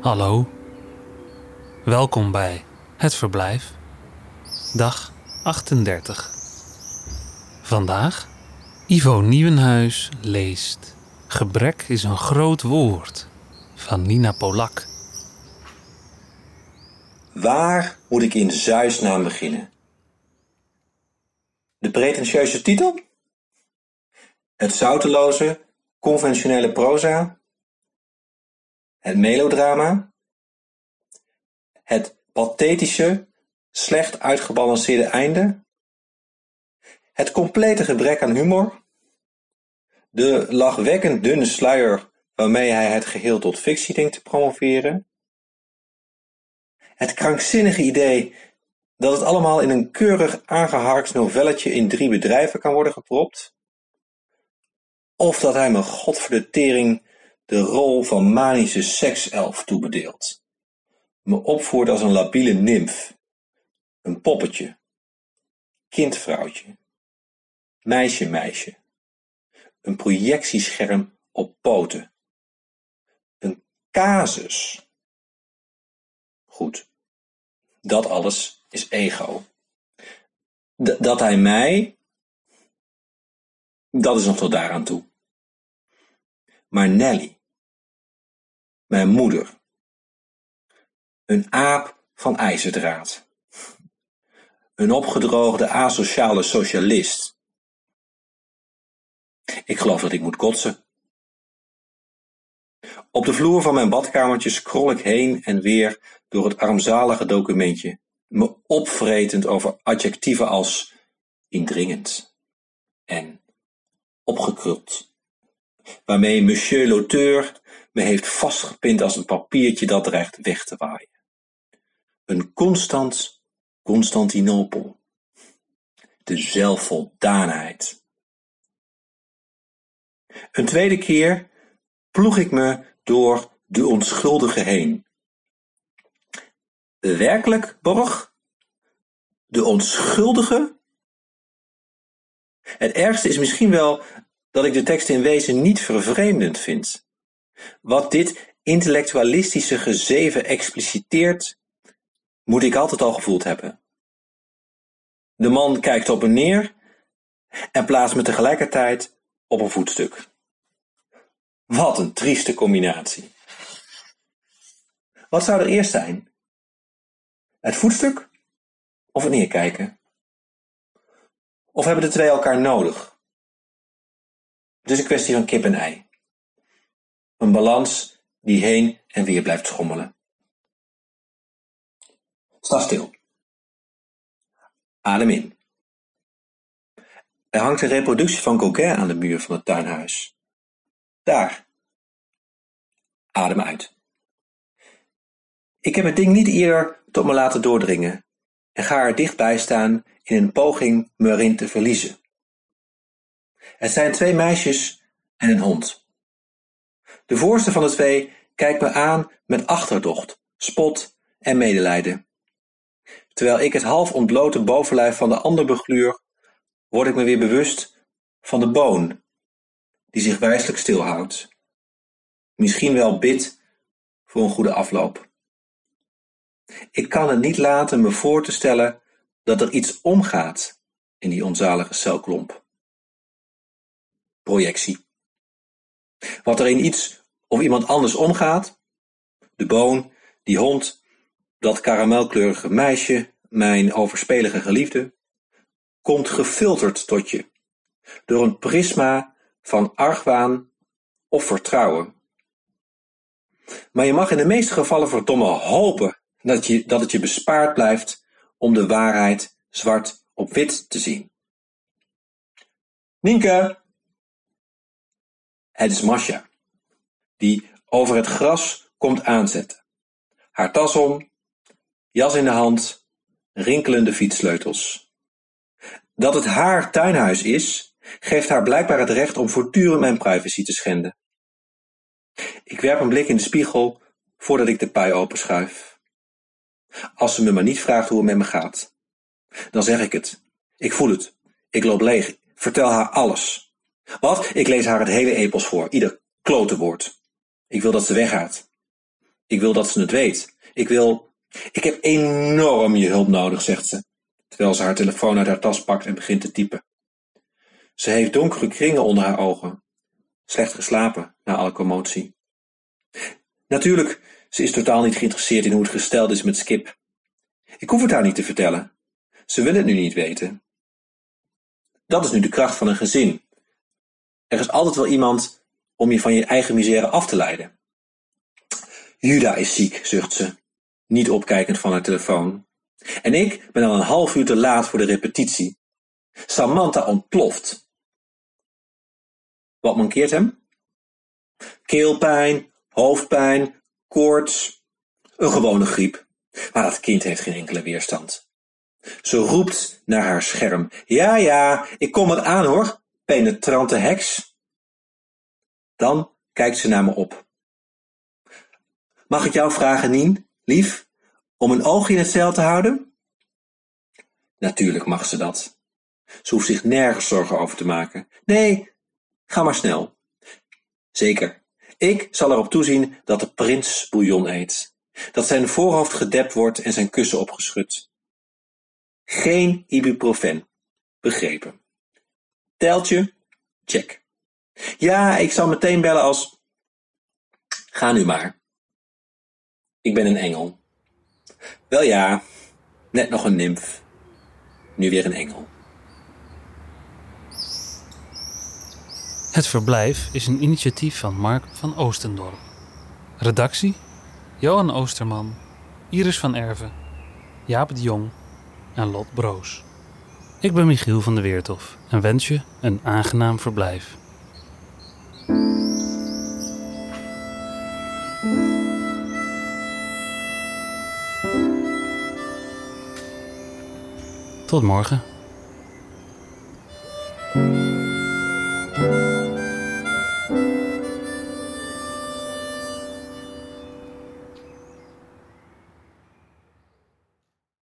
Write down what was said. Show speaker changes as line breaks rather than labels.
Hallo. Welkom bij Het Verblijf. Dag 38. Vandaag Ivo Nieuwenhuis leest Gebrek is een groot woord van Nina Polak.
Waar moet ik in Zeusnaam beginnen? De pretentieuze titel? Het zouteloze, conventionele proza? Het melodrama? Het pathetische, slecht uitgebalanceerde einde? Het complete gebrek aan humor? De lachwekkend dunne sluier waarmee hij het geheel tot fictie denkt te promoveren? Het krankzinnige idee dat het allemaal in een keurig aangeharkt novelletje in drie bedrijven kan worden gepropt? Of dat hij me god voor de rol van manische sekself toebedeelt, me opvoert als een labiele nimf, een poppetje, kindvrouwtje, meisje-meisje, een projectiescherm op poten, een casus. Goed, dat alles is ego. Dat hij mij, dat is nog tot daaraan toe. Maar Nelly, mijn moeder, een aap van ijzerdraad, een opgedroogde asociale socialist. Ik geloof dat ik moet kotsen. Op de vloer van mijn badkamertje scroll ik heen en weer door het armzalige documentje, me opvretend over adjectieven als indringend en opgekruld, waarmee monsieur l'auteur me heeft vastgepind als een papiertje dat dreigt weg te waaien. Een constant Constantinopel. De zelfvoldaanheid. Een tweede keer ploeg ik me door de onschuldige heen. Werkelijk, Borg? De onschuldige? Het ergste is misschien wel dat ik de tekst in wezen niet vervreemdend vind. Wat dit intellectualistische gezeven expliciteert, moet ik altijd al gevoeld hebben. De man kijkt op en neer en plaatst me tegelijkertijd op een voetstuk. Wat een trieste combinatie. Wat zou er eerst zijn? Het voetstuk of het neerkijken? Of hebben de twee elkaar nodig? Het is een kwestie van kip en ei. Een balans die heen en weer blijft schommelen. Sta stil. Adem in. Er hangt een reproductie van Gauguin aan de muur van het tuinhuis. Daar. Adem uit. Ik heb het ding niet eerder tot me laten doordringen en ga er dichtbij staan in een poging me erin te verliezen. Het zijn twee meisjes en een hond. De voorste van de twee kijkt me aan met achterdocht, spot en medelijden. Terwijl ik het half ontblote bovenlijf van de ander begluur, word ik me weer bewust van de boon, die zich wijselijk stilhoudt. Misschien wel bidt voor een goede afloop. Ik kan het niet laten me voor te stellen dat er iets omgaat in die onzalige celklomp. Projectie. Wat er in iets of iemand anders omgaat, de boon, die hond, dat karamelkleurige meisje, mijn overspelige geliefde, komt gefilterd tot je, door een prisma van argwaan of vertrouwen. Maar je mag in de meeste gevallen verdomme hopen dat, je, dat het je bespaard blijft om de waarheid zwart op wit te zien. Nienke! Het is Masja, die over het gras komt aanzetten. Haar tas om, jas in de hand, rinkelende fietssleutels. Dat het haar tuinhuis is, geeft haar blijkbaar het recht om voortdurend mijn privacy te schenden. Ik werp een blik in de spiegel voordat ik de pui openschuif. Als ze me maar niet vraagt hoe het met me gaat. Dan zeg ik het. Ik voel het. Ik loop leeg. Vertel haar alles. Wat? Ik lees haar het hele epos voor, ieder klote woord. Ik wil dat ze weggaat. Ik wil dat ze het weet. Ik wil... Ik heb enorm je hulp nodig, zegt ze, terwijl ze haar telefoon uit haar tas pakt en begint te typen. Ze heeft donkere kringen onder haar ogen. Slecht geslapen na alle commotie. Natuurlijk, ze is totaal niet geïnteresseerd in hoe het gesteld is met Skip. Ik hoef het haar niet te vertellen. Ze wil het nu niet weten. Dat is nu de kracht van een gezin. Er is altijd wel iemand om je van je eigen misère af te leiden. Juda is ziek, zucht ze, niet opkijkend van haar telefoon. En ik ben al een half uur te laat voor de repetitie. Samantha ontploft. Wat mankeert hem? Keelpijn, hoofdpijn, koorts, een gewone griep. Maar dat kind heeft geen enkele weerstand. Ze roept naar haar scherm. Ja, ja, ik kom eraan hoor, penetrante heks. Dan kijkt ze naar me op. Mag ik jou vragen, Nien, lief, om een oogje in het zeil te houden? Natuurlijk mag ze dat. Ze hoeft zich nergens zorgen over te maken. Nee, ga maar snel. Zeker, ik zal erop toezien dat de prins bouillon eet. Dat zijn voorhoofd gedept wordt en zijn kussen opgeschud. Geen ibuprofen. Begrepen. Teltje? Check. Ja, ik zal meteen bellen als... Ga nu maar. Ik ben een engel. Wel ja, net nog een nimf. Nu weer een engel.
Het Verblijf is een initiatief van Mark van Oostendorp. Redactie: Johan Oosterman, Iris van Erven, Jaap de Jong en Lot Broos. Ik ben Michiel van de Weertof en wens je een aangenaam verblijf. Tot morgen.